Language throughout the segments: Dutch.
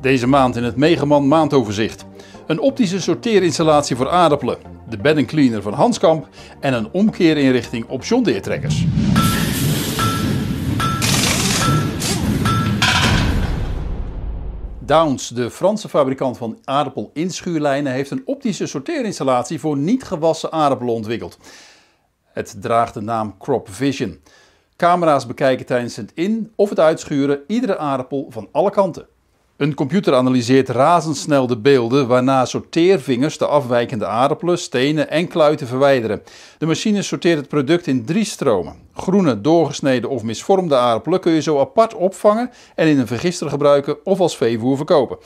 Deze maand in het Megaman maandoverzicht. Een optische sorteerinstallatie voor aardappelen, de bed cleaner van Hanskamp en een omkeerinrichting op John Deere trekkers. Downs, de Franse fabrikant van aardappel-inschuurlijnen, heeft een optische sorteerinstallatie voor niet gewassen aardappelen ontwikkeld. Het draagt de naam Crop Vision. Camera's bekijken tijdens het in- of het uitschuren iedere aardappel van alle kanten. Een computer analyseert razendsnel de beelden, waarna sorteervingers de afwijkende aardappelen, stenen en kluiten verwijderen. De machine sorteert het product in drie stromen. Groene, doorgesneden of misvormde aardappelen kun je zo apart opvangen en in een vergister gebruiken of als veevoer verkopen.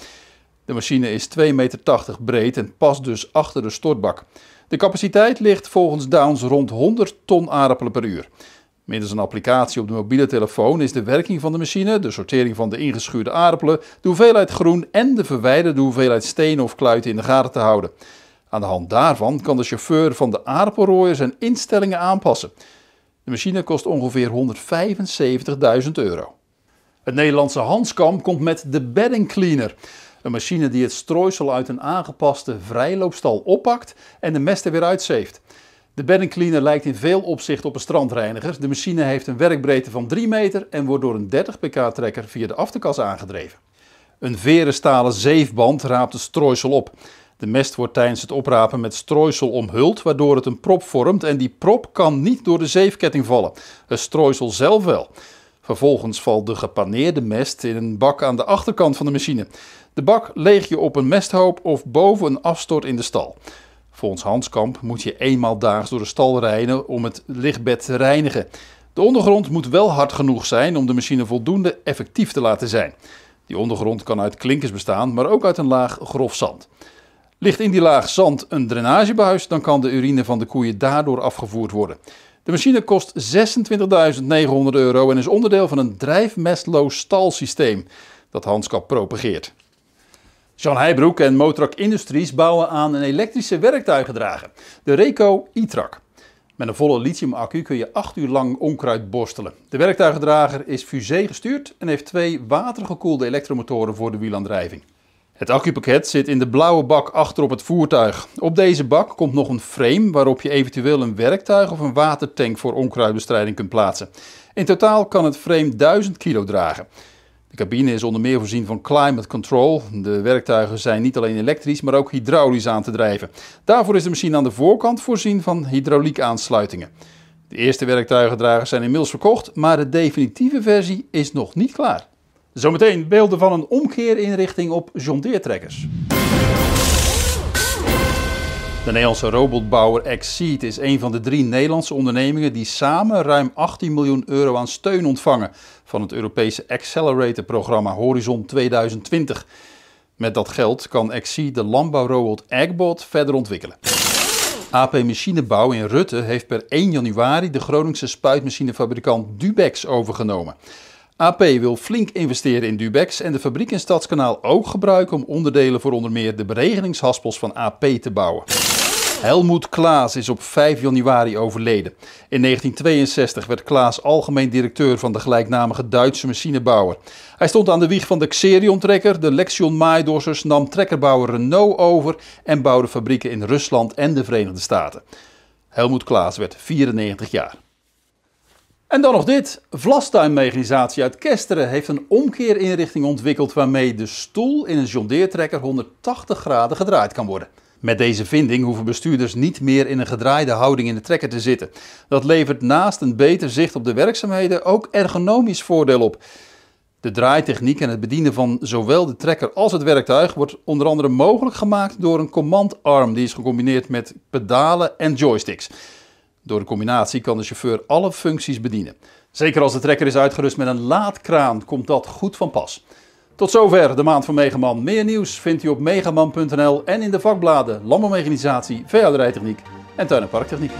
De machine is 2,80 meter breed en past dus achter de stortbak. De capaciteit ligt volgens Downs rond 100 ton aardappelen per uur. Middels een applicatie op de mobiele telefoon is de werking van de machine, de sortering van de ingeschuurde aardappelen, de hoeveelheid groen en de verwijderde hoeveelheid stenen of kluiten in de gaten te houden. Aan de hand daarvan kan de chauffeur van de aardappelrooier zijn instellingen aanpassen. De machine kost ongeveer 175.000 euro. Het Nederlandse Hanskamp komt met de bedding cleaner. Een machine die het strooisel uit een aangepaste vrijloopstal oppakt en de mest er weer uitzeeft. De bedding cleaner lijkt in veel opzichten op een strandreiniger. De machine heeft een werkbreedte van 3 meter en wordt door een 30 pk trekker via de afterkas aangedreven. Een veren stalen zeefband raapt het strooisel op. De mest wordt tijdens het oprapen met strooisel omhuld, waardoor het een prop vormt en die prop kan niet door de zeefketting vallen. Het strooisel zelf wel. Vervolgens valt de gepaneerde mest in een bak aan de achterkant van de machine. De bak leeg je op een mesthoop of boven een afstort in de stal. Volgens Hanskamp moet je eenmaal daags door de stal rijden om het lichtbed te reinigen. De ondergrond moet wel hard genoeg zijn om de machine voldoende effectief te laten zijn. Die ondergrond kan uit klinkers bestaan, maar ook uit een laag grof zand. Ligt in die laag zand een drainagebuis, dan kan de urine van de koeien daardoor afgevoerd worden. De machine kost 26.900 euro en is onderdeel van een drijfmestloos stalsysteem dat Hanskamp propageert. Jan Heijbroek en Motrak Industries bouwen aan een elektrische werktuigendrager, de Reco e-trak. Met een volle lithiumaccu kun je 8 uur lang onkruid borstelen. De werktuigendrager is fusee gestuurd en heeft twee watergekoelde elektromotoren voor de wielaandrijving. Het accupakket zit in de blauwe bak achter op het voertuig. Op deze bak komt nog een frame waarop je eventueel een werktuig of een watertank voor onkruidbestrijding kunt plaatsen. In totaal kan het frame 1000 kilo dragen. De cabine is onder meer voorzien van climate control. De werktuigen zijn niet alleen elektrisch, maar ook hydraulisch aan te drijven. Daarvoor is de machine aan de voorkant voorzien van hydrauliekaansluitingen. De eerste werktuigendragers zijn inmiddels verkocht, maar de definitieve versie is nog niet klaar. Zometeen beelden van een omkeerinrichting op John. De Nederlandse robotbouwer Exceed is een van de drie Nederlandse ondernemingen die samen ruim 18 miljoen euro aan steun ontvangen van het Europese Accelerator-programma Horizon 2020. Met dat geld kan Exceed de landbouwrobot Agbot verder ontwikkelen. AP Machinebouw in Rutte heeft per 1 januari de Groningse spuitmachinefabrikant Dubex overgenomen. AP wil flink investeren in Dubex en de fabriek in Stadskanaal ook gebruiken om onderdelen voor onder meer de beregeningshaspels van AP te bouwen. Helmoet Klaas is op 5 januari overleden. In 1962 werd Klaas algemeen directeur van de gelijknamige Duitse machinebouwer. Hij stond aan de wieg van de Xerion-trekker, de Lexion Maaidorsers nam trekkerbouwer Renault over en bouwde fabrieken in Rusland en de Verenigde Staten. Helmoet Klaas werd 94 jaar. En dan nog dit. Vlastuinmechanisatie uit Kesteren heeft een omkeerinrichting ontwikkeld waarmee de stoel in een John Deere trekker 180 graden gedraaid kan worden. Met deze vinding hoeven bestuurders niet meer in een gedraaide houding in de trekker te zitten. Dat levert naast een beter zicht op de werkzaamheden ook ergonomisch voordeel op. De draaitechniek en het bedienen van zowel de trekker als het werktuig wordt onder andere mogelijk gemaakt door een command arm die is gecombineerd met pedalen en joysticks. Door de combinatie kan de chauffeur alle functies bedienen. Zeker als de trekker is uitgerust met een laadkraan komt dat goed van pas. Tot zover de maand van Megaman. Meer nieuws vindt u op megaman.nl en in de vakbladen Landbouwmechanisatie, veehouderijtechniek en tuin- en parktechniek.